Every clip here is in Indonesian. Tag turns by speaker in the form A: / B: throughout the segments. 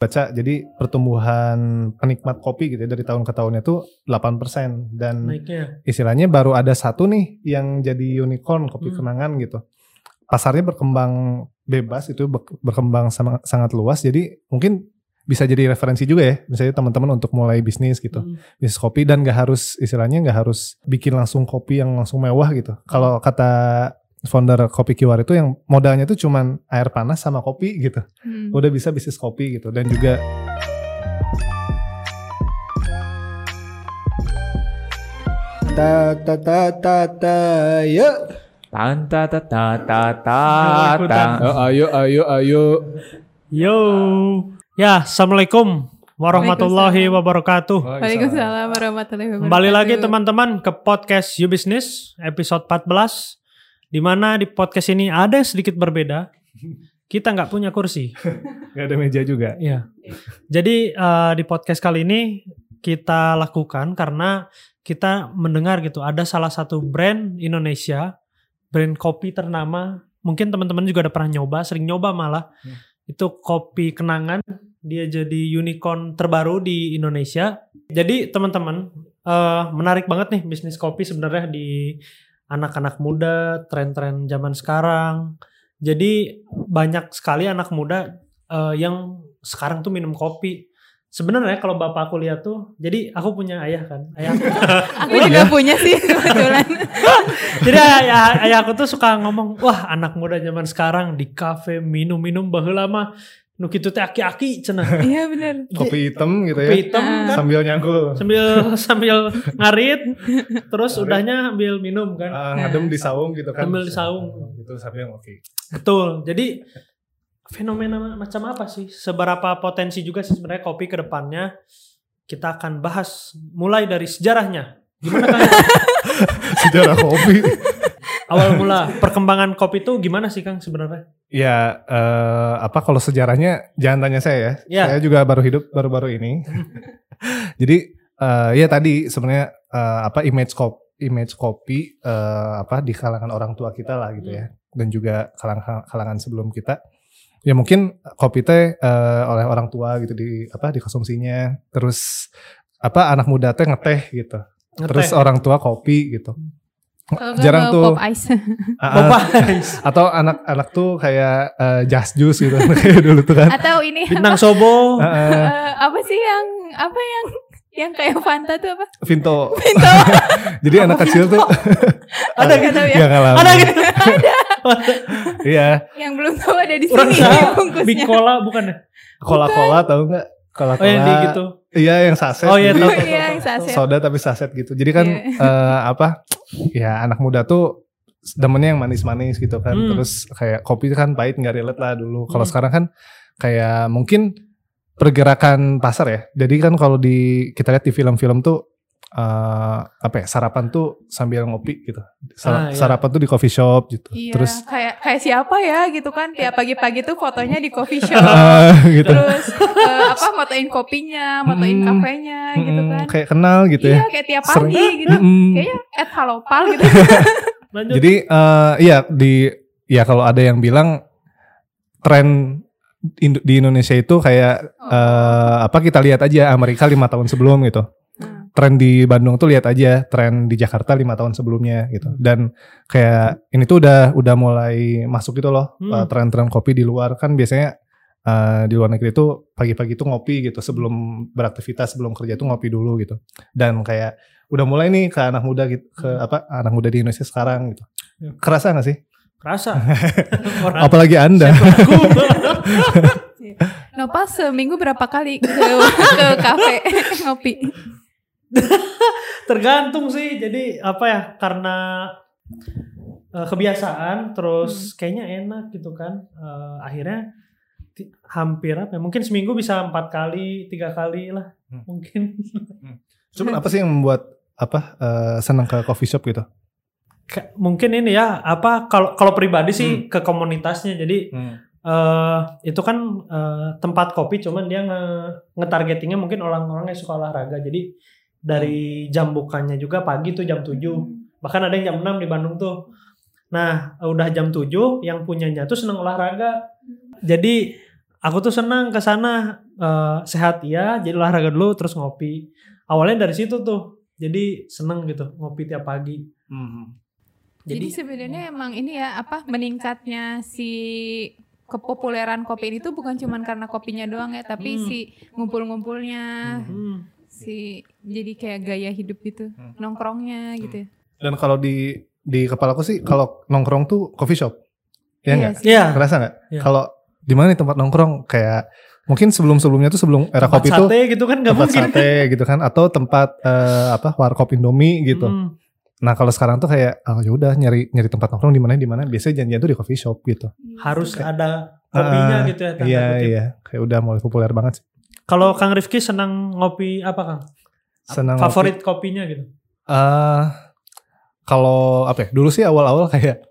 A: baca jadi pertumbuhan penikmat kopi gitu ya dari tahun ke tahunnya tuh 8% dan
B: naiknya.
A: istilahnya baru ada satu nih yang jadi unicorn kopi
B: Hmm.
A: kenangan gitu. Pasarnya berkembang bebas itu ber- berkembang sama, sangat luas jadi mungkin bisa jadi referensi juga ya misalnya teman-teman untuk mulai bisnis gitu
B: Hmm.
A: bisnis kopi dan gak harus istilahnya gak harus bikin langsung kopi yang langsung mewah gitu. Kalau kata founder kopi kiwar itu yang modalnya tuh cuman air panas sama kopi gitu.
C: Hmm.
A: Udah bisa bisnis kopi gitu dan juga
D: Ta ta ta ta ta ya.
E: Tan ta ta ta ta ta ta.
D: Ayo ayo ayo.
B: Yo. Ya, Assalamualaikum warahmatullahi wabarakatuh.
C: Waalaikumsalam warahmatullahi wabarakatuh.
B: Kembali lagi teman-teman ke podcast You Business episode 14 di mana di podcast ini ada yang sedikit berbeda. Kita nggak punya kursi.
A: gak ada meja juga.
B: Iya. Jadi eh, di podcast kali ini kita lakukan karena kita mendengar gitu ada salah satu brand Indonesia, brand kopi ternama. Mungkin teman-teman juga udah pernah nyoba, sering nyoba malah. Itu kopi kenangan. Dia jadi unicorn terbaru di Indonesia. Jadi teman-teman eh, menarik banget nih bisnis kopi sebenarnya di anak-anak muda, tren-tren zaman sekarang. Jadi banyak sekali anak muda eh, yang sekarang tuh minum kopi. Sebenarnya kalau bapak aku lihat tuh, jadi aku punya ayah kan, ayah.
C: Aku juga punya sih kebetulan.
B: jadi ayah, ayah aku tuh suka ngomong, wah anak muda zaman sekarang di kafe minum-minum baheula mah nu kitu teh aki-aki cenah.
C: Iya benar.
A: Kopi hitam gitu
B: Kopi
A: ya.
B: hitam kan
A: Sambil nyangkul.
B: sambil sambil ngarit, terus udahnya ambil minum kan.
A: Ah, ngadem di saung gitu kan.
B: Sambil di saung.
A: Gitu sambil ngopi.
B: Betul. Jadi fenomena macam apa sih? Seberapa potensi juga sih sebenarnya kopi ke depannya? Kita akan bahas mulai dari sejarahnya. Gimana kan
A: Sejarah kopi.
B: awal mula perkembangan kopi itu gimana sih Kang sebenarnya?
A: Ya, eh, apa kalau sejarahnya jangan tanya saya ya.
B: Ya.
A: Saya juga baru hidup baru-baru ini. Jadi eh, ya tadi sebenarnya eh, apa image kopi image kopi eh, apa di kalangan orang tua kita lah gitu ya. Dan juga kalangan kalangan sebelum kita. Ya mungkin kopi teh eh, oleh orang tua gitu di apa dikonsumsinya. Terus apa anak muda teh ngeteh gitu. Terus
B: Ngeteh.
A: orang tua kopi gitu.
C: Nggak
A: Jarang tuh.
C: pop ice.
A: Ah, ah.
B: Popeyes.
A: atau anak-anak tuh kayak eh, just juice gitu kayak dulu tuh kan.
C: Atau ini
B: Bintang Sobo.
A: Ah.
C: eh, apa sih yang apa yang yang kayak Fanta tuh apa?
A: Vinto.
C: Pinto.
A: Jadi anak kecil tuh
B: Ada
C: tahu ya.
A: ya ngalamin.
B: Ada gitu.
A: Iya,
C: Yang belum tahu ada di
B: Orang
C: sini
B: salah.
C: bungkusnya.
B: Bicola bukan ya?
A: cola-cola tahu nggak? Cola-cola.
B: Oh yang di gitu.
A: Iya, yang saset.
B: Oh iya
A: Jadi
B: tahu. tahu,
C: Iya, yang saset.
A: Soda tapi saset gitu. Jadi kan
C: Iya.
A: eh, apa? Ya anak muda tuh demennya yang manis-manis gitu kan.
B: Hmm.
A: Terus kayak kopi kan pahit nggak relate lah dulu. Kalau
B: Hmm.
A: sekarang kan kayak mungkin pergerakan pasar ya. Jadi kan kalau di kita lihat di film-film tuh eh, apa ya sarapan tuh sambil ngopi gitu.
B: Ah,
A: Sar-
B: iya.
A: Sarapan tuh di coffee shop gitu.
C: Iya,
A: Terus
C: kayak kayak siapa ya gitu kan tiap pagi-pagi tuh fotonya di coffee shop.
A: Ah, gitu.
C: Terus eh, apa motoin kopinya, motoin
A: Mm.
C: kafenya gitu
A: Mm-mm,
C: kan.
A: kayak kenal gitu
C: iya,
A: ya.
C: kayak tiap
A: Sering.
C: pagi gitu.
A: Mm-mm.
C: Kayaknya at halopal gitu.
B: Lanjut.
A: Jadi eh, iya di ya kalau ada yang bilang tren di Indonesia itu kayak eh, apa kita lihat aja Amerika lima tahun sebelum gitu.
C: Hmm.
A: Tren di Bandung tuh lihat aja tren di Jakarta lima tahun sebelumnya gitu. Dan kayak ini tuh udah udah mulai masuk gitu loh
B: Hmm.
A: eh, tren-tren kopi di luar kan biasanya eh, di luar negeri tuh pagi-pagi tuh ngopi gitu sebelum beraktivitas sebelum kerja tuh ngopi dulu gitu. Dan kayak udah mulai nih ke anak muda gitu ke apa anak muda di Indonesia sekarang gitu.
B: Ya.
A: Kerasa gak sih?
B: Rasa. Orang
A: Apalagi Anda.
C: Nopal seminggu berapa kali ke ke kafe ngopi?
B: Tergantung sih. Jadi apa ya? Karena eh, kebiasaan, terus kayaknya enak gitu kan. Eh, akhirnya hampir apa? ya, Mungkin seminggu bisa empat kali, tiga kali lah.
A: Hmm.
B: Mungkin.
A: Cuman apa sih yang membuat apa eh, senang ke coffee shop gitu?
B: Ka- mungkin ini ya apa kalau kalau pribadi sih ke komunitasnya jadi eh itu kan eh, tempat kopi cuman dia nge ngetargetingnya mungkin orang-orang yang suka olahraga jadi dari jam bukanya juga pagi tuh jam 7 bahkan ada yang jam 6 di Bandung tuh nah udah jam 7 yang punyanya tuh seneng olahraga jadi aku tuh senang ke sana eh, sehat ya, jadi olahraga dulu terus ngopi. Awalnya dari situ tuh. Jadi seneng gitu ngopi tiap pagi.
C: Jadi, sebenarnya emang ini ya apa meningkatnya si kepopuleran kopi ini tuh bukan cuman karena kopinya doang ya, tapi
B: Hmm.
C: si ngumpul-ngumpulnya,
B: Hmm.
C: Si jadi kayak gaya hidup gitu, nongkrongnya gitu. ya.
A: Dan kalau di di kepalaku sih kalau nongkrong tuh coffee shop. Ya enggak?
C: sih.
B: Iya.
A: Ngerasa nggak?
B: Iya.
A: Kalau di mana nih tempat nongkrong kayak mungkin sebelum-sebelumnya tuh sebelum era
B: Tempat
A: kopi tuh
B: sate gitu kan nggak
A: tempat
B: mungkin.
A: sate gitu kan atau tempat eh, apa warkop Indomie gitu.
B: Hmm.
A: Nah, kalau sekarang tuh kayak oh ya udah nyari nyari tempat nongkrong di mana di mana biasanya janjian tuh di coffee shop gitu.
B: Harus ada kopinya
A: Ah,
B: gitu ya.
A: Iya,
B: kutip.
A: iya. Kayak udah mulai populer banget sih.
B: Kalau Kang Rifki senang ngopi apa Kang?
A: Senang
B: Favorit kopinya gitu.
A: Eh kalau apa ya? Dulu sih awal-awal kayak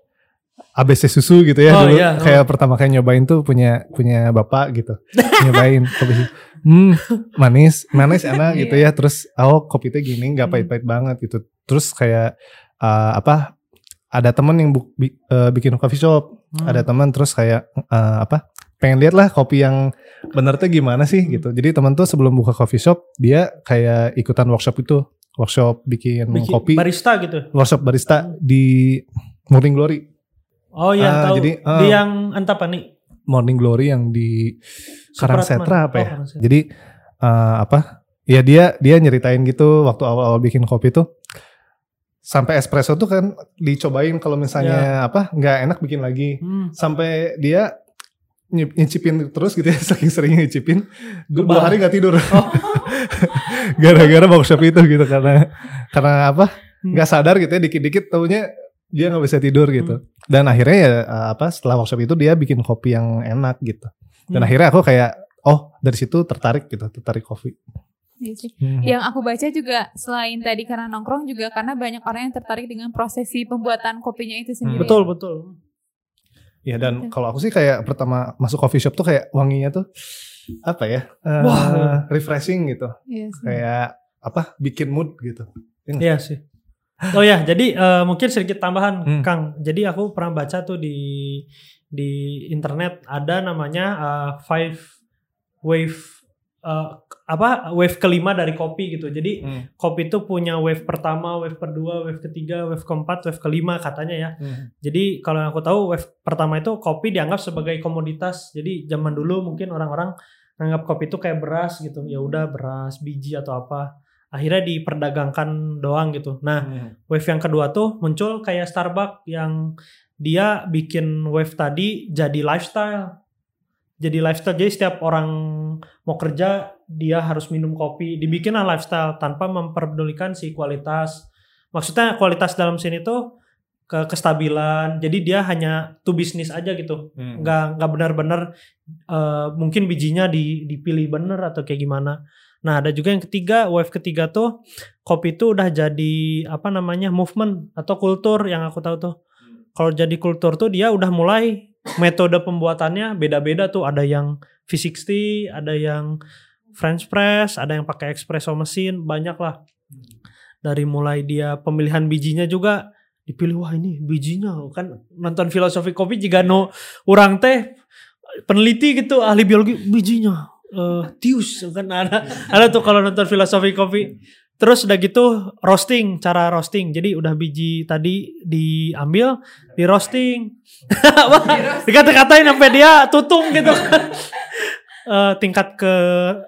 A: ABC susu gitu ya
B: Oh,
A: dulu
B: iya, oh.
A: kayak pertama kali nyobain tuh punya punya bapak gitu nyobain kopi susu. hmm manis manis enak gitu ya terus oh kopi teh gini nggak
B: Hmm.
A: pahit-pahit banget gitu terus kayak eh, apa ada temen yang bu- bi- eh, bikin coffee shop
B: Hmm.
A: ada teman terus kayak eh, apa pengen lihat lah kopi yang bener tuh gimana sih gitu jadi teman tuh sebelum buka coffee shop dia kayak ikutan workshop itu workshop bikin,
B: Bikin
A: kopi
B: barista gitu.
A: workshop barista di Morning Glory
B: Oh iya
A: Ah,
B: tahu.
A: jadi, ah.
B: Di yang entah apa nih?
A: Morning Glory yang di Karangsetra apa ya
B: Oh, Karangsetra.
A: jadi eh, apa ya dia dia nyeritain gitu waktu awal-awal bikin kopi tuh sampai espresso tuh kan dicobain kalau misalnya apa nggak enak bikin lagi
B: Hmm.
A: sampai dia nyicipin terus gitu ya saking seringnya nyicipin gue dua hari nggak tidur
B: Oh.
A: gara-gara workshop itu gitu karena karena apa
B: Hmm.
A: nggak sadar gitu ya dikit-dikit taunya dia nggak bisa tidur gitu dan akhirnya ya eh, apa setelah workshop itu dia bikin kopi yang enak gitu dan
B: Hmm.
A: akhirnya aku kayak oh dari situ tertarik gitu tertarik kopi
C: Iya sih.
A: Hmm.
C: Yang aku baca juga selain tadi karena nongkrong juga karena banyak orang yang tertarik dengan prosesi pembuatan kopinya itu sendiri.
B: Betul betul.
A: Ya dan kalau aku sih kayak pertama masuk coffee shop tuh kayak wanginya tuh apa ya eh,
B: Wah.
A: refreshing gitu
C: Iya sih.
A: kayak apa bikin mood gitu
B: Iya sih. Oh ya, jadi eh, mungkin sedikit tambahan
A: Hmm.
B: Kang. Jadi aku pernah baca tuh di di internet ada namanya eh, five wave eh, apa wave kelima dari kopi gitu. Jadi
A: Hmm.
B: kopi itu punya wave pertama, wave kedua, wave ketiga, wave keempat, wave kelima katanya ya.
A: Hmm.
B: Jadi kalau yang aku tahu wave pertama itu kopi dianggap sebagai komoditas. Jadi zaman dulu mungkin orang-orang nganggap kopi itu kayak beras gitu. Ya udah beras, biji atau apa. Akhirnya diperdagangkan doang gitu. Nah,
A: Hmm.
B: wave yang kedua tuh muncul kayak Starbucks yang dia bikin wave tadi jadi lifestyle. Jadi lifestyle. Jadi setiap orang mau kerja dia harus minum kopi. Dibikinlah lifestyle tanpa memperdulikan si kualitas. Maksudnya kualitas dalam sini tuh ke kestabilan. Jadi dia hanya to bisnis aja gitu.
A: Hmm.
B: Nggak nggak benar-benar eh, mungkin bijinya di, dipilih bener atau kayak gimana. Nah ada juga yang ketiga wave ketiga tuh kopi itu udah jadi apa namanya movement atau kultur yang aku tahu tuh. Kalau jadi kultur tuh dia udah mulai metode pembuatannya beda-beda tuh. Ada yang V60, ada yang French press, ada yang pakai espresso mesin, banyak lah. Dari mulai dia pemilihan bijinya juga dipilih wah ini bijinya kan nonton filosofi kopi jika no orang teh peneliti gitu ahli biologi bijinya eh tius kan ada ada tuh kalau nonton filosofi kopi terus udah gitu roasting cara roasting. Jadi udah biji tadi diambil di roasting dikata-katain sampai dia tutung gitu. Eh, tingkat ke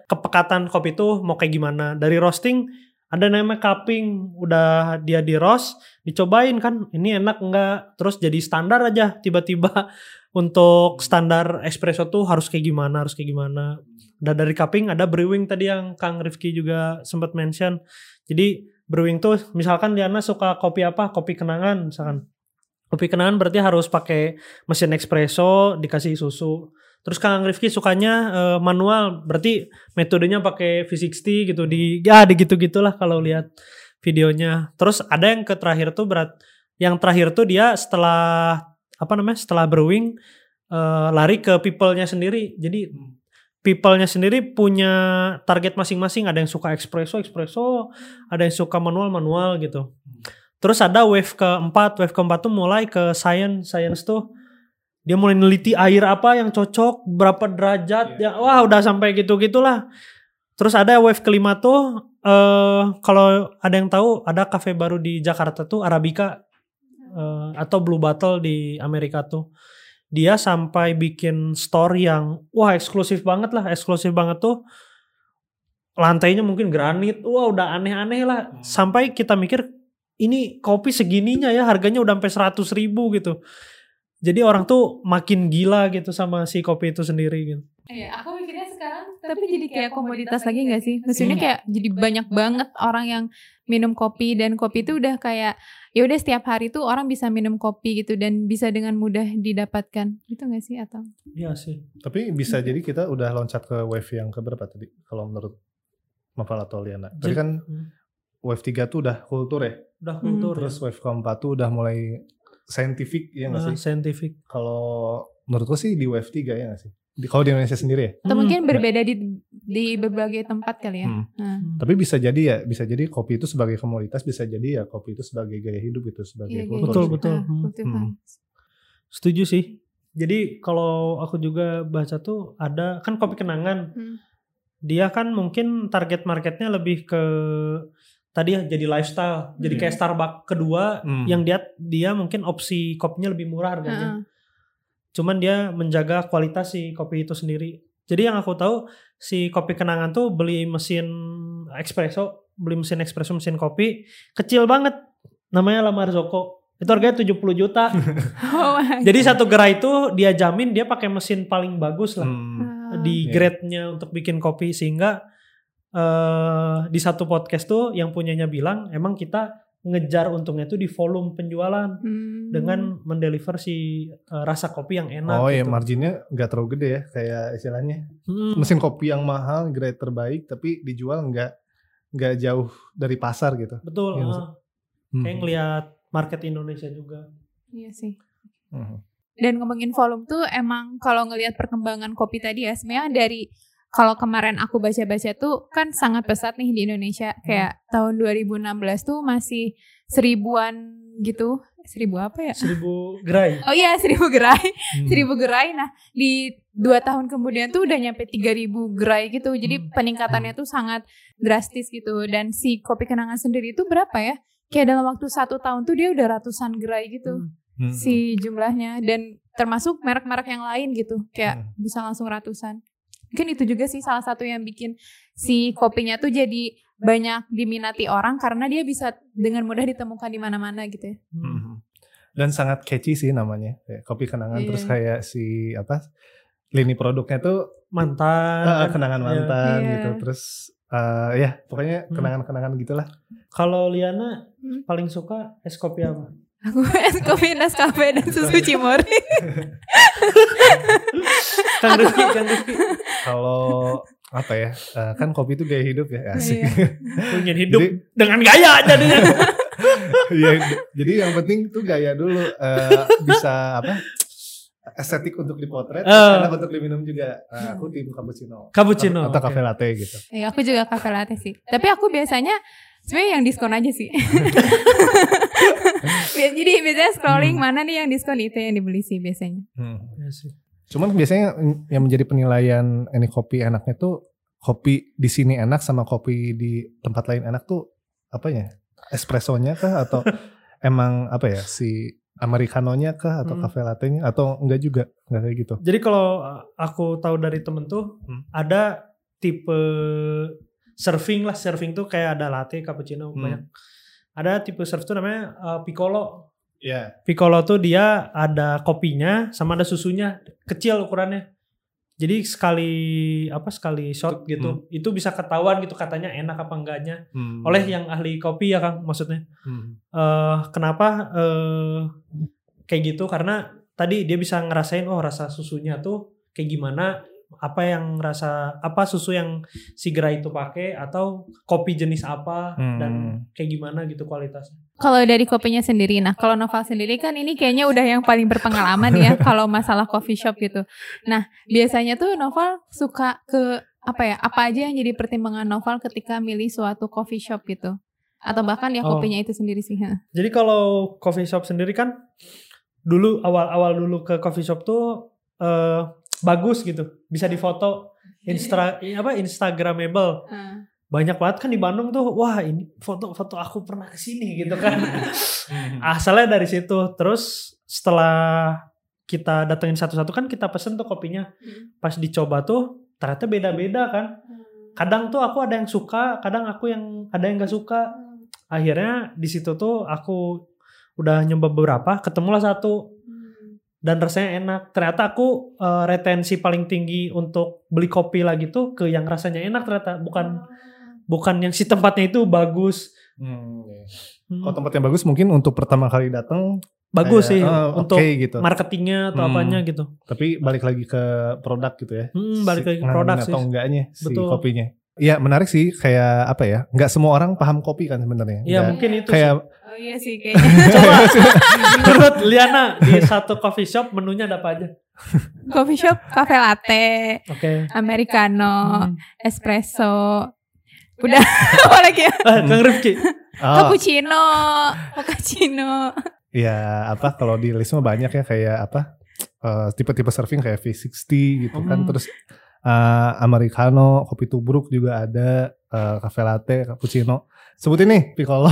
B: kepekatan kopi itu mau kayak gimana. Dari roasting ada namanya cupping. Udah dia di roast dicobain kan ini enak enggak? Terus jadi standar aja tiba-tiba. Untuk standar espresso tuh harus kayak gimana harus kayak gimana dan dari cupping ada brewing tadi yang Kang Rifki juga sempat mention. Jadi brewing tuh misalkan Diana suka kopi apa? Kopi kenangan misalkan. Kopi kenangan berarti harus pakai mesin espresso dikasih susu. Terus Kang Rifki sukanya eh, manual berarti metodenya pakai V60 gitu di ya di gitu gitulah kalau lihat videonya. Terus ada yang ke terakhir tuh berat yang terakhir tuh dia setelah apa namanya setelah brewing eh, lari ke people-nya sendiri. Jadi people-nya sendiri punya target masing-masing. Ada yang suka espresso espresso. Ada yang suka manual manual gitu. Terus ada wave keempat. Wave keempat tuh mulai ke science. Science tuh Dia mulai neliti air apa yang cocok, berapa derajat, ya wah udah sampai gitu-gitulah. Terus ada wave kelima tuh eh kalau ada yang tahu ada kafe baru di Jakarta tuh Arabica eh, atau Blue Bottle di Amerika tuh. Dia sampai bikin store yang wah eksklusif banget lah, eksklusif banget tuh. Lantainya mungkin granit, wah udah aneh-aneh lah. Sampai kita mikir ini kopi segininya ya harganya udah sampai 100 ribu gitu. Jadi orang tuh makin gila gitu sama si kopi itu sendiri gitu.
C: Iya, aku mikirnya sekarang tapi jadi kayak komoditas lagi gak sih? Maksudnya kayak jadi banyak banget orang yang minum kopi dan kopi itu udah kayak ya udah setiap hari tuh orang bisa minum kopi gitu dan bisa dengan mudah didapatkan. Gitu gak sih atau?
B: Iya sih.
A: Tapi bisa jadi kita udah loncat ke wave yang keberapa tadi kalau menurut Novel atau Liana. Tadi
B: Jadi-
A: kan wave 3 tuh udah kultur ya.
B: Udah kultur
A: Terus
B: ya.
A: wave keempat tuh udah mulai scientific ya nggak
B: Ah,
A: sih?
B: scientific.
A: Kalau menurutku sih di wave 3 ya nggak sih? Di, kalau di Indonesia sendiri ya.
C: Atau
B: Hmm.
C: mungkin berbeda di di berbagai tempat kali ya.
A: Hmm.
C: Nah,
A: Tapi bisa jadi ya, bisa jadi kopi itu sebagai komoditas, bisa jadi ya kopi itu sebagai gaya hidup itu sebagai
C: iya,
A: kultur.
B: Betul,
C: gitu.
B: betul.
C: Ah,
B: Hmm.
A: Hmm.
B: Setuju sih. Jadi kalau aku juga baca tuh ada kan kopi kenangan.
C: Hmm.
B: Dia kan mungkin target marketnya lebih ke tadi ya jadi lifestyle. Jadi
C: Hmm.
B: kayak Starbucks kedua
A: Hmm.
B: yang dia dia mungkin opsi kopinya lebih murah harganya.
C: Heeh.
B: Cuman dia menjaga kualitas si kopi itu sendiri. Jadi yang aku tahu si kopi kenangan tuh beli mesin espresso, beli mesin espresso mesin kopi kecil banget. Namanya La Marzocco. Itu harganya 70 juta.
C: Oh
B: Jadi satu gerai itu dia jamin dia pakai mesin paling bagus lah
A: Hmm.
C: God.
B: di grade-nya untuk bikin kopi sehingga eh di satu podcast tuh yang punyanya bilang emang kita ngejar untungnya tuh di volume penjualan
C: Hmm.
B: dengan mendeliver si eh, rasa kopi yang enak.
A: Oh ya
B: gitu.
A: marginnya nggak terlalu gede ya kayak istilahnya
B: Hmm.
A: mesin kopi yang mahal grade terbaik tapi dijual nggak nggak jauh dari pasar gitu.
B: Betul.
A: Iya,
B: ah.
A: Hmm.
B: Kayak ngelihat market Indonesia juga.
C: Iya sih.
A: Hmm.
C: Dan ngomongin volume tuh emang kalau ngelihat perkembangan kopi tadi ya sebenarnya dari kalau kemarin aku baca-baca tuh kan sangat pesat nih di Indonesia kayak tahun 2016 tuh masih seribuan gitu seribu apa ya?
B: Seribu gerai.
C: Oh iya seribu gerai,
A: Hmm.
C: seribu gerai. Nah di dua tahun kemudian tuh udah nyampe 3000 gerai gitu. Jadi peningkatannya tuh sangat drastis gitu. Dan si kopi kenangan sendiri itu berapa ya? Kayak dalam waktu satu tahun tuh dia udah ratusan gerai gitu
A: Hmm.
C: si jumlahnya dan termasuk merek-merek yang lain gitu kayak
A: Hmm.
C: bisa langsung ratusan mungkin itu juga sih salah satu yang bikin si kopinya tuh jadi banyak diminati orang karena dia bisa dengan mudah ditemukan di mana-mana gitu ya
A: Hmm. Dan sangat catchy sih namanya. Kayak kopi kenangan
C: Iya.
A: terus kayak si apa lini produknya tuh
B: Mantan.
A: eh, kenangan
B: Iya.
A: mantan
C: Iya.
A: gitu. Terus eh, ya pokoknya
B: Hmm.
A: kenangan-kenangan gitulah.
B: Kalau Liana
C: Hmm.
B: paling suka es kopi apa?
C: Aku es kopi Nescafe dan susu Cimori
B: Kang Rifki, Kang Rifki.
A: Kalau apa ya eh, kan kopi itu gaya hidup ya asik.
C: Iya.
B: Ingin hidup
A: Jadi-
B: dengan gaya jadinya.
A: Iya, jadi yang penting tuh gaya dulu eh, bisa apa estetik untuk dipotret,
B: Eh.
A: enak untuk diminum juga. Nah, aku tim cappuccino.
B: Cappuccino,
A: atau cafe latte gitu.
C: ya aku juga kafe latte sih tapi aku biasanya sebenarnya yang diskon aja sih jadi biasanya scrolling
A: Hmm.
C: mana nih yang diskon itu yang dibeli sih biasanya
B: Iya sih.
A: Cuman biasanya yang menjadi penilaian ini kopi enaknya tuh kopi di sini enak sama kopi di tempat lain enak tuh apanya? Espressonya kah atau emang apa ya si americanonya kah atau
B: Hmm.
A: cafe latte-nya atau enggak juga enggak kayak gitu.
B: Jadi kalau uh, aku tahu dari temen tuh
A: Hmm.
B: ada tipe serving lah, serving tuh kayak ada latte, cappuccino
A: Hmm.
B: banyak. Ada tipe serve tuh namanya uh, piccolo.
A: Iya.
B: Piccolo tuh dia ada kopinya sama ada susunya kecil ukurannya. Jadi sekali apa sekali shot gitu, itu bisa ketahuan gitu katanya enak apa enggaknya
A: Hmm.
B: oleh yang ahli kopi ya Kang maksudnya.
A: Hmm.
B: eh kenapa eh kayak gitu karena tadi dia bisa ngerasain oh rasa susunya tuh kayak gimana apa yang rasa apa susu yang si gerai itu pakai atau kopi jenis apa
A: Hmm.
B: dan kayak gimana gitu kualitasnya.
C: Kalau dari kopinya sendiri, nah kalau Noval sendiri kan ini kayaknya udah yang paling berpengalaman ya kalau masalah coffee shop gitu. Nah biasanya tuh Noval suka ke apa ya? Apa aja yang jadi pertimbangan Noval ketika milih suatu coffee shop gitu? Atau bahkan ya
B: Oh.
C: kopinya itu sendiri sih? ha?
B: Jadi kalau coffee shop sendiri kan dulu awal-awal dulu ke coffee shop tuh eh, bagus gitu, bisa difoto, instra apa Instagramable. Banyak banget kan di Bandung tuh, wah ini foto-foto aku pernah ke sini gitu kan. Asalnya dari situ, terus setelah kita datengin satu-satu kan kita pesen tuh kopinya. Pas dicoba tuh ternyata beda-beda kan. Kadang tuh aku ada yang suka, kadang aku yang ada yang gak suka. Akhirnya di situ tuh aku udah nyoba beberapa, ketemulah satu dan rasanya enak. Ternyata aku eh, retensi paling tinggi untuk beli kopi lagi tuh ke yang rasanya enak ternyata, bukan bukan yang si tempatnya itu bagus.
A: Hmm, iya.
B: Hmm,
A: Kalau tempat yang bagus mungkin untuk pertama kali datang
B: bagus sih
A: kayak, oh,
B: untuk
A: oke gitu.
B: marketingnya atau
A: Hmm.
B: apanya gitu.
A: Tapi balik lagi ke produk gitu ya.
B: Hmm, balik
A: Si-
B: lagi ke produk sih.
A: atau enggaknya si
B: Betul.
A: kopinya. Iya menarik sih kayak apa ya? Nggak semua orang paham kopi kan sebenarnya.
B: Iya mungkin itu
A: kayak
C: Oh iya sih kayaknya.
B: Coba menurut Liana di satu coffee shop menunya ada apa aja?
C: Coffee shop, cafe latte,
B: Oke.
C: americano,
B: Hmm.
C: espresso. Udah apa lagi ya?
B: Ah, Kang Rifki.
A: oh,
C: Cappuccino, mochaccino.
A: ya apa kalau di list mah banyak ya kayak apa? eh, tipe-tipe serving kayak V60 gitu kan
B: Hmm.
A: terus eh, americano, kopi tubruk juga ada, eh, cafe latte, cappuccino. Sebutin nih piccolo.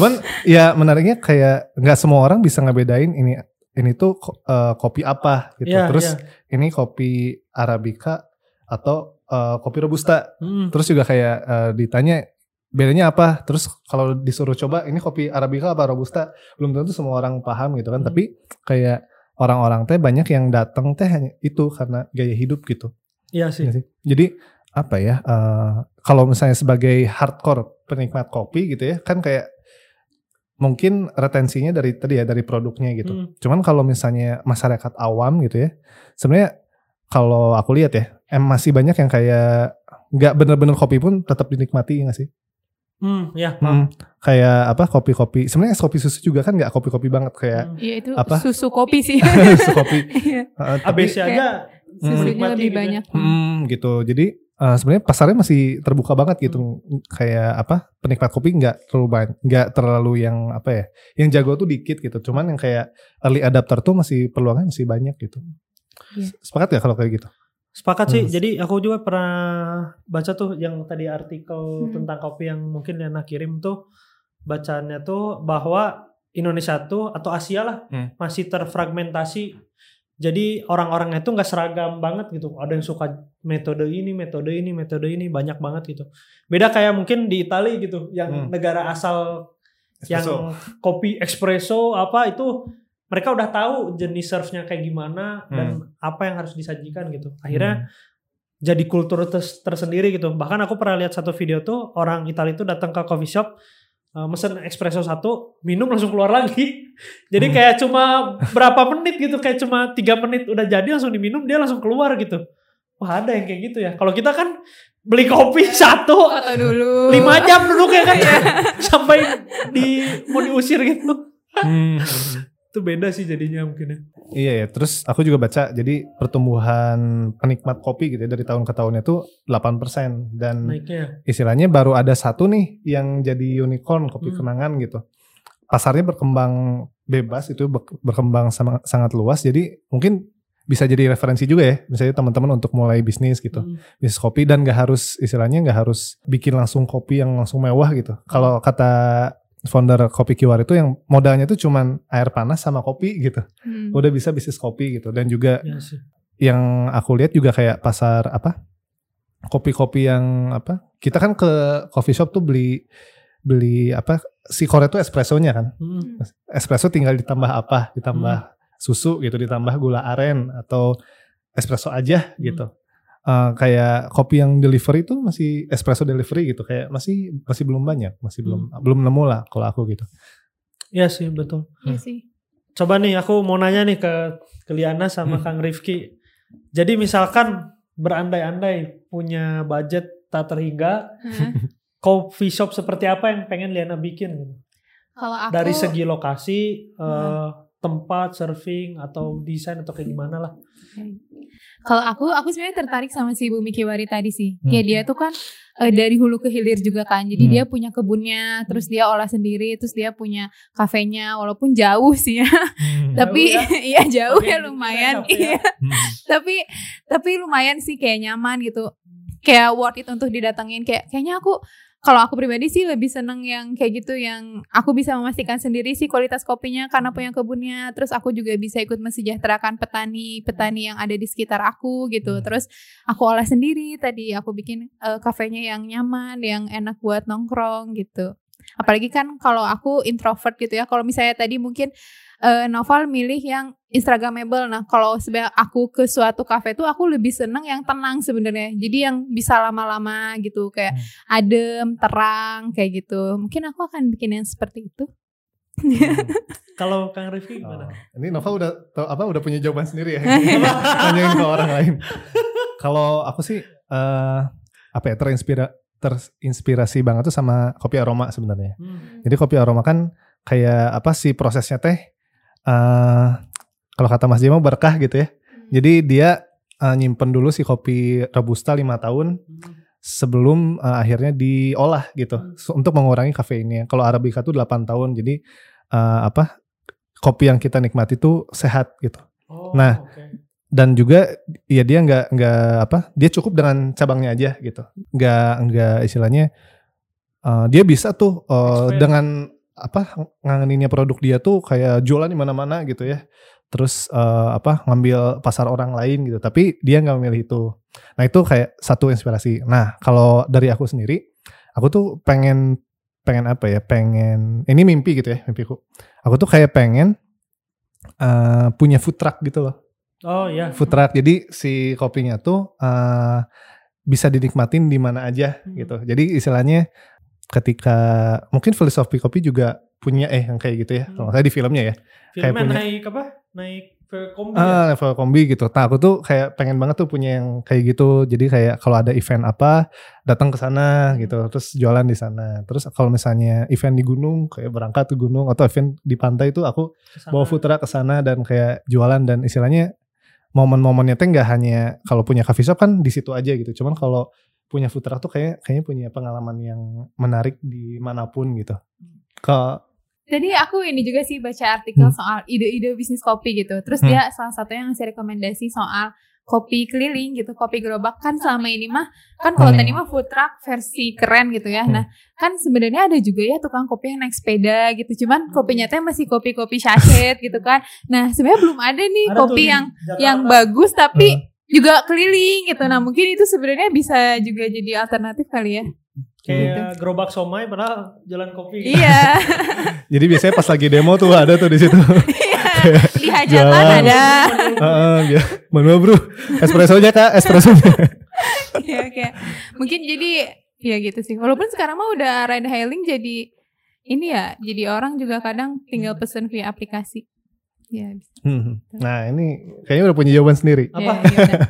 A: Cuman ya menariknya kayak nggak semua orang bisa ngebedain ini ini tuh eh, kopi apa gitu.
B: Iya,
A: Terus
B: iya.
A: ini kopi arabica atau eh, kopi robusta.
B: Hmm.
A: Terus juga kayak eh, ditanya bedanya apa? Terus kalau disuruh coba ini kopi arabica apa robusta, belum tentu semua orang paham gitu kan.
B: Hmm.
A: Tapi kayak orang-orang teh banyak yang datang teh hanya itu karena gaya hidup gitu.
B: Iya sih.
A: Iya sih. Jadi apa ya? eh, kalau misalnya sebagai hardcore penikmat kopi gitu ya, kan kayak mungkin retensinya dari tadi ya dari produknya gitu.
B: Hmm.
A: Cuman kalau misalnya masyarakat awam gitu ya, sebenarnya kalau aku lihat ya, em masih banyak yang kayak nggak bener-bener kopi pun tetap dinikmati nggak sih?
B: Hmm, ya.
A: Hmm, kayak apa kopi-kopi. Sebenarnya es kopi susu juga kan nggak kopi-kopi banget kayak
B: Hmm.
C: Iya itu
A: Apa?
C: susu kopi sih.
A: susu kopi. Tapi-
B: ABC aja
C: Susunya
B: menikmati
C: lebih
B: gitu ya.
C: banyak.
A: Hmm, gitu. Jadi eh, sebenarnya pasarnya masih terbuka banget gitu. Kayak apa? Penikmat kopi nggak terlalu banyak, nggak terlalu yang apa ya? Yang jago tuh dikit gitu. Cuman yang kayak early adapter tuh masih peluangnya masih banyak gitu.
C: Iya.
A: Sepakat ya kalau kayak gitu?
B: Sepakat sih.
A: Hmm.
B: Jadi aku juga pernah baca tuh yang tadi artikel
C: Hmm.
B: tentang kopi yang mungkin Liana kirim tuh bacaannya tuh bahwa Indonesia tuh atau Asia lah
A: Hmm.
B: masih terfragmentasi. Jadi orang-orangnya tuh nggak seragam banget gitu. Ada yang suka metode ini, metode ini, metode ini banyak banget gitu. Beda kayak mungkin di Italia gitu, yang
A: Hmm.
B: negara asal yang
A: Espresso.
B: kopi espresso apa itu mereka udah tahu jenis serve-nya kayak gimana dan apa yang harus disajikan gitu. Akhirnya jadi kultur tersendiri gitu. Bahkan aku pernah lihat satu video tuh orang Italia itu datang ke coffee shop uh, mesen espresso satu, minum langsung keluar lagi. Jadi
A: Hmm.
B: kayak cuma berapa menit gitu, kayak cuma tiga menit udah jadi langsung diminum dia langsung keluar gitu. Wah ada yang kayak gitu ya. Kalau kita kan beli kopi satu
C: Foto dulu.
B: lima jam duduknya kan
C: Iya.
B: sampai di mau diusir gitu.
A: Hmm.
B: Itu beda sih jadinya mungkin ya.
A: Iya ya, terus aku juga baca jadi pertumbuhan penikmat kopi gitu ya dari tahun ke tahunnya tuh 8% dan
B: Naiknya.
A: istilahnya baru ada satu nih yang jadi unicorn kopi
B: Hmm.
A: kenangan gitu. Pasarnya berkembang bebas itu ber- berkembang sama, sangat luas jadi mungkin bisa jadi referensi juga ya misalnya teman-teman untuk mulai bisnis gitu
B: Hmm.
A: bisnis kopi dan gak harus istilahnya nggak harus bikin langsung kopi yang langsung mewah gitu kalau kata founder kopi kiwar itu yang modalnya itu cuman air panas sama kopi gitu
C: Hmm.
A: udah bisa bisnis kopi gitu dan juga
B: sih.
A: yang aku lihat juga kayak pasar apa kopi-kopi yang apa kita kan ke coffee shop tuh beli beli apa si core itu espressonya kan
B: Hmm.
A: espresso tinggal ditambah apa ditambah susu gitu ditambah gula aren atau espresso aja gitu Eh, kayak kopi yang delivery itu masih espresso delivery gitu kayak masih masih belum banyak masih belum belum nemu lah kalau aku gitu
B: Iya sih betul.
C: Iya sih.
B: Coba nih aku mau nanya nih ke ke Liana sama
A: Hmm.
B: Kang Rifki. Jadi misalkan berandai-andai punya budget tak terhingga,
C: Hah?
B: coffee shop seperti apa yang pengen Liana bikin? gitu?
C: Kalau aku
B: Dari segi lokasi, eh,
C: Hmm.
B: Tempat, serving atau desain atau kayak gimana lah.
C: Kalau aku, aku sebenarnya tertarik sama si Bu Miki Wari tadi sih.
A: Hmm.
C: Ya dia tuh kan eh, dari hulu ke hilir juga kan. Jadi
A: Hmm.
C: dia punya kebunnya, terus dia olah sendiri, terus dia punya kafenya walaupun jauh sih ya.
A: Hmm.
C: tapi
B: Jauh
C: iya jauh ya lumayan.
B: kafe ya.
C: Iya.
A: Hmm.
C: tapi tapi lumayan sih kayak nyaman gitu. Kayak worth it untuk didatengin kayak kayaknya aku kalau aku pribadi sih lebih seneng yang kayak gitu yang aku bisa memastikan sendiri sih kualitas kopinya karena punya kebunnya. Terus aku juga bisa ikut mensejahterakan petani petani yang ada di sekitar aku gitu.
A: Hmm.
C: terus aku olah sendiri. Tadi aku bikin eh, kafenya yang nyaman yang enak buat nongkrong gitu apalagi kan kalau aku introvert gitu ya kalau misalnya tadi mungkin eh, Noval milih yang Instagramable. Nah, kalau sebenarnya aku ke suatu kafe tuh aku lebih seneng yang tenang sebenarnya. Jadi yang bisa lama-lama gitu, kayak adem, terang, kayak gitu. Mungkin aku akan bikin yang seperti itu.
B: Kalau Kang Rifki gimana?
A: Oh, ini Nova udah tau apa udah punya jawaban sendiri ya. Nanyain ke orang lain. Kalau aku sih eh apa ya terinspira terinspirasi banget tuh sama kopi aroma sebenarnya.
B: Hmm.
A: Jadi kopi aroma kan kayak apa sih prosesnya teh? eh kalau kata Mas Jemo berkah gitu ya. Jadi dia eh, nyimpen dulu si kopi robusta 5 tahun sebelum eh, akhirnya diolah gitu
B: Hmm.
A: Untuk mengurangi kafeinnya. Kalau arabica tuh 8 tahun. Jadi eh, apa? Kopi yang kita nikmati tuh sehat gitu.
B: Oh,
A: Nah,
B: oke.
A: Dan juga ya dia nggak nggak apa? Dia cukup dengan cabangnya aja gitu. Nggak nggak istilahnya eh, dia bisa tuh
B: Expand.
A: dengan apa ngangeninnya produk dia tuh kayak jualan di mana-mana gitu ya. Terus eh, apa ngambil pasar orang lain gitu. Tapi dia nggak memilih itu. Nah itu kayak satu inspirasi. Nah kalau dari aku sendiri, aku tuh pengen pengen apa ya? Pengen ini mimpi gitu ya mimpiku. Aku tuh kayak pengen eh, punya food truck gitu loh
B: Oh iya.
A: food truck. Jadi si kopinya tuh eh, bisa dinikmatin di mana aja
B: Hmm.
A: gitu. Jadi istilahnya ketika mungkin filosofi kopi juga punya eh yang kayak gitu ya.
B: Hmm.
A: Kalau salah di filmnya ya. kayak
B: Filmnya
A: punya-
B: naik apa? Naik ke kombi ya?
A: Ah, level kombi gitu. Nah, aku tuh kayak pengen banget tuh punya yang kayak gitu. Jadi kayak kalau ada event apa, datang ke sana gitu. Terus jualan di sana. Terus kalau misalnya event di gunung, kayak berangkat ke gunung atau event di pantai itu aku
B: Ke sana.
A: bawa food truck ke sana dan kayak jualan dan istilahnya momen-momennya tuh nggak hanya kalau punya coffee shop kan di situ aja gitu. Cuman kalau punya food truck tuh kayak kayaknya punya pengalaman yang menarik di mana pun gitu. Ke
C: Jadi aku ini juga sih baca artikel
A: Hmm.
C: soal ide-ide bisnis kopi gitu. Terus
A: Hmm.
C: dia salah satunya ngasih rekomendasi soal kopi keliling gitu, kopi gerobak kan selama ini mah kan kalau
A: Hmm.
C: tadi mah food truck versi keren gitu ya.
A: Hmm.
C: Nah, kan sebenarnya ada juga ya tukang kopi yang naik sepeda gitu. Cuman kopinya teh masih kopi-kopi sachet gitu kan. Nah, sebenarnya belum ada nih
B: Ada
C: kopi yang
B: Jakarta.
C: yang bagus tapi
A: Hmm.
C: juga keliling gitu. Nah, mungkin itu sebenarnya bisa juga jadi alternatif kali ya.
B: kayak gerobak somai padahal jalan kopi.
C: Iya.
A: jadi biasanya pas lagi demo tuh ada tuh di situ.
C: Di hajatan
A: Jalan.
C: ada.
A: Heeh, dia. Mana bro? Espressonya kak, espressonya.
C: Iya kayak mungkin jadi ya gitu sih. Walaupun sekarang mah udah ride hailing jadi ini ya, jadi orang juga kadang tinggal pesen via aplikasi. Ya, bisa.
A: Hmm. Nah ini kayaknya udah punya jawaban sendiri.
B: Apa?
C: Ya, gimana?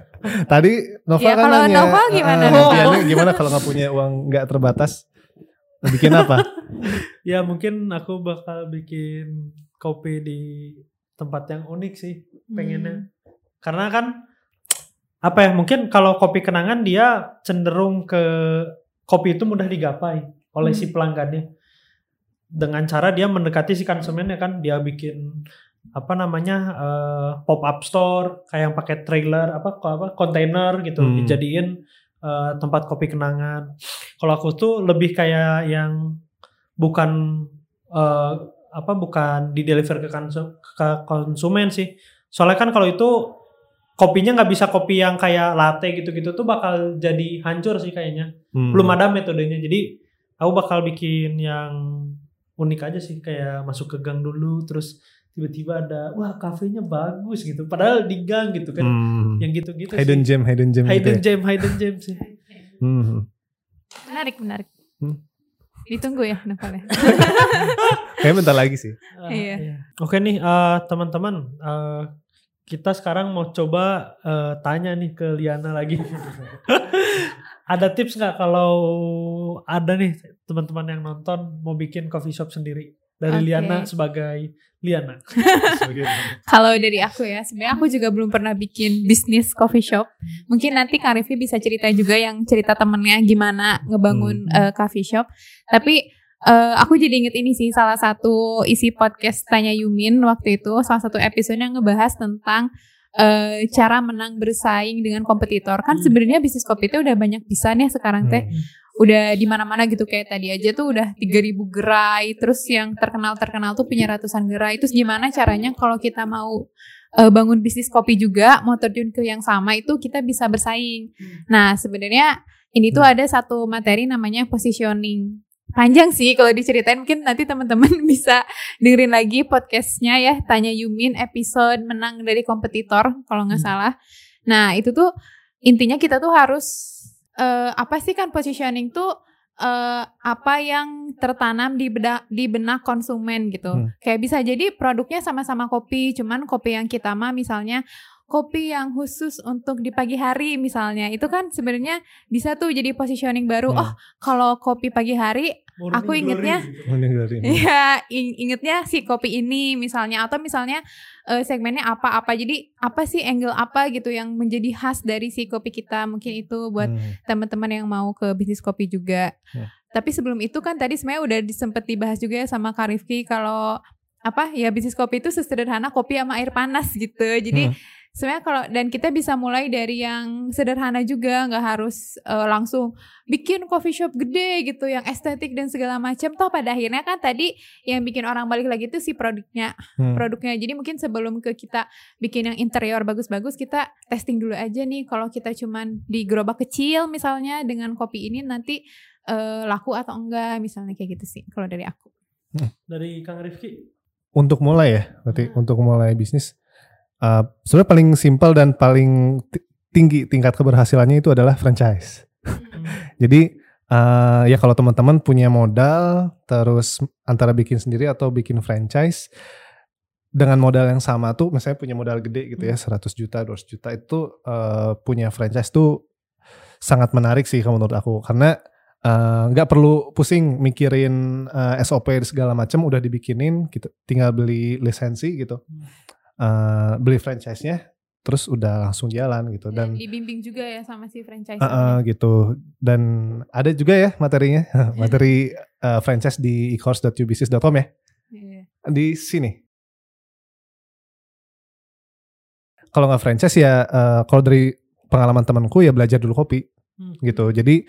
A: Tadi Nova
C: Ya,
A: kan
C: kalau
A: nanya.
C: Nova gimana?
A: eh,
B: Oh.
A: Diana gimana kalau nggak punya uang nggak terbatas? Bikin apa?
B: Ya mungkin aku bakal bikin kopi di tempat yang unik sih pengennya. Karena kan apa ya mungkin kalau kopi kenangan dia cenderung ke kopi itu mudah digapai oleh si pelanggannya dengan cara dia mendekati si konsumennya kan dia bikin apa namanya eh, pop up store kayak yang pakai trailer apa apa kontainer gitu
A: Hmm.
B: dijadiin eh, tempat kopi kenangan. Kalau aku tuh lebih kayak yang bukan eh, apa bukan di deliver ke, konsu- ke konsumen sih. Soalnya kan kalau itu kopinya nggak bisa kopi yang kayak latte gitu-gitu tuh bakal jadi hancur sih kayaknya.
A: Hmm.
B: Belum ada metodenya. Jadi aku bakal bikin yang unik aja sih kayak masuk ke gang dulu terus tiba-tiba ada wah kafenya bagus gitu. Padahal di gang gitu kan.
A: Hmm.
B: Yang gitu-gitu
A: Hidden
B: sih.
A: gem, hidden gem.
B: Hidden
A: gitu ya.
B: gem, hidden gem sih.
A: Hmm.
C: Menarik, menarik.
A: Hmm.
C: Ditunggu ya Novel ya.
A: Kayaknya bentar lagi sih.
B: Ah,
C: Iya.
B: Oke nih eh, teman-teman, eh, kita sekarang mau coba eh, tanya nih ke Liana lagi. ada tips nggak kalau ada nih teman-teman yang nonton mau bikin coffee shop sendiri? Dari
C: Oke.
B: Liana sebagai Liana.
C: Kalau dari aku ya, sebenarnya aku juga belum pernah bikin bisnis coffee shop. Mungkin nanti Kak Rifki bisa cerita juga yang cerita temennya gimana ngebangun eh, coffee shop. Tapi eh, aku jadi inget ini sih salah satu isi podcast Tanya Yumin waktu itu salah satu episode yang ngebahas tentang eh, cara menang bersaing dengan kompetitor. Kan
B: Hmm.
C: sebenarnya bisnis kopi itu udah banyak bisa nih sekarang teh. Udah di mana-mana gitu kayak tadi aja tuh udah 3000 gerai, terus yang terkenal-terkenal tuh punya ratusan gerai. Terus gimana caranya kalau kita mau eh, bangun bisnis kopi juga, mau terjun ke yang sama itu kita bisa bersaing. Nah, sebenarnya ini tuh ada satu materi namanya positioning. Panjang sih kalau diceritain mungkin nanti teman-teman bisa dengerin lagi podcastnya ya tanya Yumin episode menang dari kompetitor kalau nggak
B: Hmm.
C: salah. Nah itu tuh intinya kita tuh harus eh, apa sih kan positioning tuh eh, apa yang tertanam di benak di benak konsumen gitu.
A: Hmm.
C: Kayak bisa jadi produknya sama-sama kopi, cuman kopi yang kita mah misalnya kopi yang khusus untuk di pagi hari misalnya itu kan sebenarnya bisa tuh jadi positioning baru.
A: Hmm.
C: Oh kalau kopi pagi hari
B: Morning
C: Aku ingetnya-
B: gitu.
C: Iya, ing- ingetnya si kopi ini misalnya atau misalnya eh, segmennya apa-apa. Jadi apa sih angle apa gitu yang menjadi khas dari si kopi kita? Mungkin itu buat
A: Hmm.
C: teman-teman yang mau ke bisnis kopi juga.
A: Ya.
C: Tapi sebelum itu kan tadi sebenarnya udah disempet dibahas juga ya sama Kak Rifki kalau apa ya bisnis kopi itu sesederhana kopi sama air panas gitu. Jadi
A: Hmm.
C: Sebenarnya kalau dan kita bisa mulai dari yang sederhana juga nggak harus eh, langsung bikin coffee shop gede gitu yang estetik dan segala macam toh pada akhirnya kan tadi yang bikin orang balik lagi itu si produknya
A: Hmm.
C: produknya jadi mungkin sebelum ke kita bikin yang interior bagus-bagus kita testing dulu aja nih kalau kita cuman di gerobak kecil misalnya dengan kopi ini nanti eh, laku atau enggak misalnya kayak gitu sih kalau dari aku
B: Dari Kang Rifki.
A: Untuk mulai ya, berarti
C: Hmm.
A: untuk mulai bisnis. Uh, sebenarnya paling simpel dan paling ti- tinggi tingkat keberhasilannya itu adalah franchise. Jadi uh, ya kalau teman-teman punya modal terus antara bikin sendiri atau bikin franchise dengan modal yang sama tuh misalnya punya modal gede gitu ya 100 juta 200 juta itu uh, punya franchise tuh sangat menarik sih menurut aku. Karena uh, nggak perlu pusing mikirin uh, SOP segala macam udah dibikinin kita tinggal beli lisensi gitu Uh, beli franchise-nya terus udah langsung jalan gitu. Dan
C: dibimbing juga ya sama si franchise
A: Uh, uh, gitu. Dan ada juga ya materinya materi uh, franchise di ecourse.ubusiness.com ya.
C: Iya.
A: di sini. Kalau nggak franchise ya uh, kalau dari pengalaman temanku ya belajar dulu kopi
B: Hmm.
A: gitu. Jadi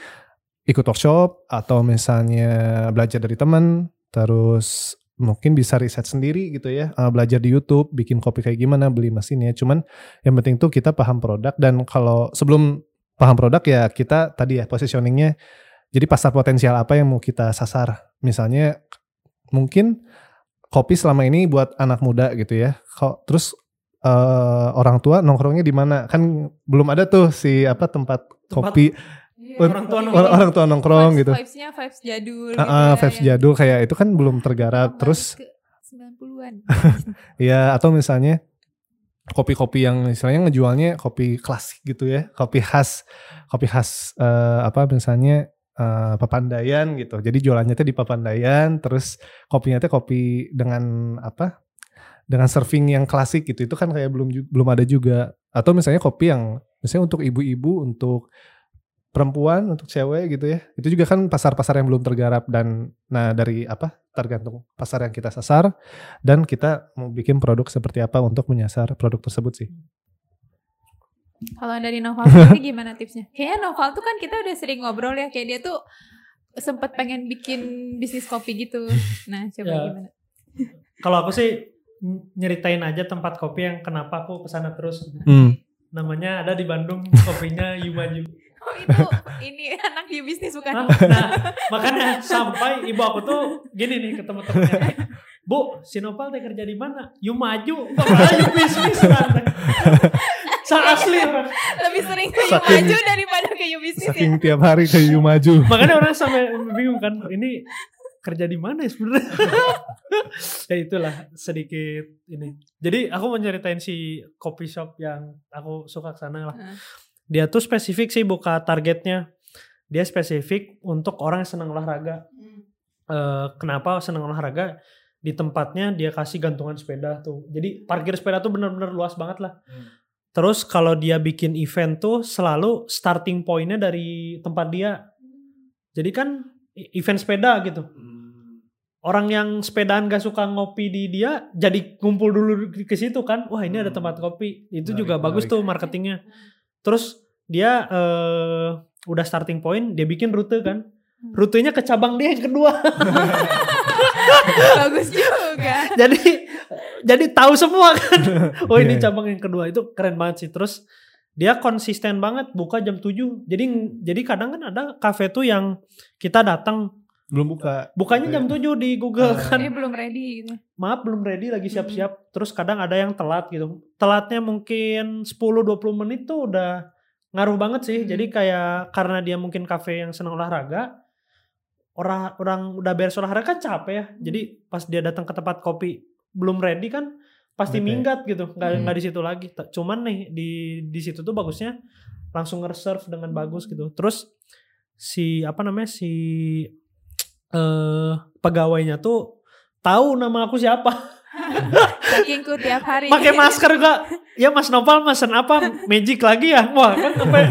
A: ikut workshop atau misalnya belajar dari teman terus mungkin bisa riset sendiri gitu ya uh, belajar di YouTube bikin kopi kayak gimana beli mesinnya. Cuman yang penting tuh kita paham produk dan kalau sebelum paham produk ya kita tadi ya positioningnya jadi pasar potensial apa yang mau kita sasar. Misalnya mungkin kopi selama ini buat anak muda gitu ya kok terus eh, orang tua nongkrongnya di mana? Kan belum ada tuh si apa tempat,
B: Tempat
A: kopi
B: Orang tua
A: orang, orang tua nongkrong gitu.
C: Iya. Vibes-nya vibes jadul
A: Ah,
C: gitu ya,
A: vibes
C: yang
A: jadul kayak itu kan belum tergarap terus
C: ke 90-an.
A: ya atau misalnya kopi-kopi yang istilahnya ngejualnya kopi klasik gitu ya kopi khas kopi khas eh, apa misalnya eh, Papandayan gitu. Jadi jualannya tuh di Papandayan terus kopinya tuh kopi dengan apa dengan serving yang klasik gitu. Itu kan kayak belum belum ada juga. Atau misalnya kopi yang misalnya untuk ibu-ibu untuk perempuan untuk cewek gitu ya itu juga kan pasar-pasar yang belum tergarap dan nah dari apa tergantung pasar yang kita sasar dan kita mau bikin produk seperti apa untuk menyasar produk tersebut sih
C: Kalau dari Noval sendiri gimana tipsnya? Kayaknya Noval tuh kan kita udah sering ngobrol ya kayak dia tuh sempet pengen bikin bisnis kopi gitu. Nah, coba
B: Ya.
C: gimana?
B: Kalau aku sih nyeritain aja tempat kopi yang kenapa aku ke sana terus.
A: Hmm.
B: Namanya ada di Bandung, kopinya Yumaju.
C: Oh itu ini anak di bisnis bukan?
B: Nah, nah, makanya sampai ibu aku tuh gini nih ketemu temennya. Bu, si Nopal teh kerja di mana? Yumaju. Bapak Yu bisnis kan. Sa asli orang.
C: Lebih sering ke
A: Saking-
C: maju daripada ke you bisnis ya.
A: saking tiap hari ke You maju
B: Makanya orang sampai bingung kan, ini kerja di mana ya sebenarnya? ya itulah sedikit ini. Jadi aku mau ceritain si coffee shop yang aku suka ke sana lah.
C: Heeh.
B: Dia tuh spesifik sih buka targetnya. Dia spesifik untuk orang yang senang olahraga.
C: Hmm.
B: Eh, kenapa senang olahraga? di tempatnya dia kasih gantungan sepeda tuh. Jadi parkir sepeda tuh bener-bener luas banget lah. Terus kalau dia bikin event tuh selalu starting pointnya dari tempat dia. Jadi kan e- event sepeda gitu. Orang yang sepedaan gak suka ngopi di dia jadi ngumpul dulu ke situ kan. Wah ini ada tempat kopi. Itu
A: Menarik,
B: juga bagus
A: menarik.
B: tuh marketingnya. Terus dia eh, udah starting point, dia bikin rute kan. Rutenya ke cabang dia yang kedua.
C: Bagus juga.
B: jadi jadi tahu semua kan. Oh ini
A: Iya.
B: cabang yang kedua itu keren banget sih. Terus dia konsisten banget buka jam 7. Jadi jadi kadang kan ada kafe tuh yang kita datang
A: Belum buka.
B: bukanya jam 7 di Google
A: Ah.
B: kan.
C: Dia belum ready gitu.
B: Maaf belum ready lagi siap-siap. Terus kadang ada yang telat gitu. Telatnya mungkin 10 20 menit tuh udah ngaruh banget sih.
C: Hmm.
B: Jadi kayak karena dia mungkin kafe yang senang olahraga, orang orang udah beres olahraga kan capek ya. Jadi pas dia datang ke tempat kopi belum ready kan pasti
A: Bete.
B: minggat gitu. Nggak
A: Hmm.
B: nggak di situ lagi. Cuman nih di di situ tuh bagusnya langsung nge-reserve dengan bagus gitu. Terus si apa namanya si eh pegawainya tuh tahu nama aku siapa.
C: Saking ku tiap hari.
B: Pakai masker gak? Ya Mas Nopal mesen apa? Magic lagi ya? Wah kan sampai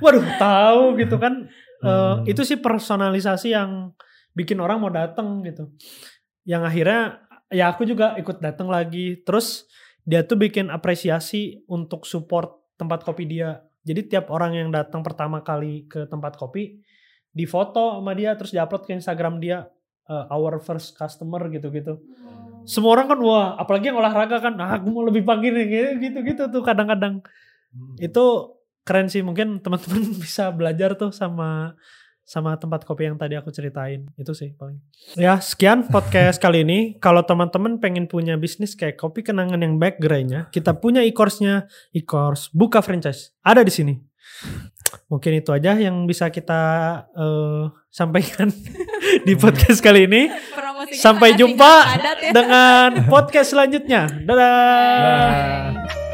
B: waduh tahu gitu kan. Eh,
A: Hmm.
B: itu sih personalisasi yang bikin orang mau datang gitu. Yang akhirnya ya aku juga ikut datang lagi. Terus dia tuh bikin apresiasi untuk support tempat kopi dia. Jadi tiap orang yang datang pertama kali ke tempat kopi difoto sama dia terus diupload ke Instagram dia eh, our first customer gitu-gitu. Semua orang kan wah, apalagi yang olahraga kan, ah, aku mau lebih pagi nih gitu-gitu tuh kadang-kadang. Itu keren sih mungkin teman-teman bisa belajar tuh sama sama tempat kopi yang tadi aku ceritain. Itu sih paling. Ya sekian podcast kali ini. Kalau teman-teman pengen punya bisnis kayak kopi kenangan yang baik gerainya kita punya e-course-nya e-course buka franchise. Ada di sini mungkin itu aja yang bisa kita eh, sampaikan di podcast kali ini
C: Promosinya
B: sampai jumpa
C: ya.
B: dengan podcast selanjutnya dadah
A: Nah.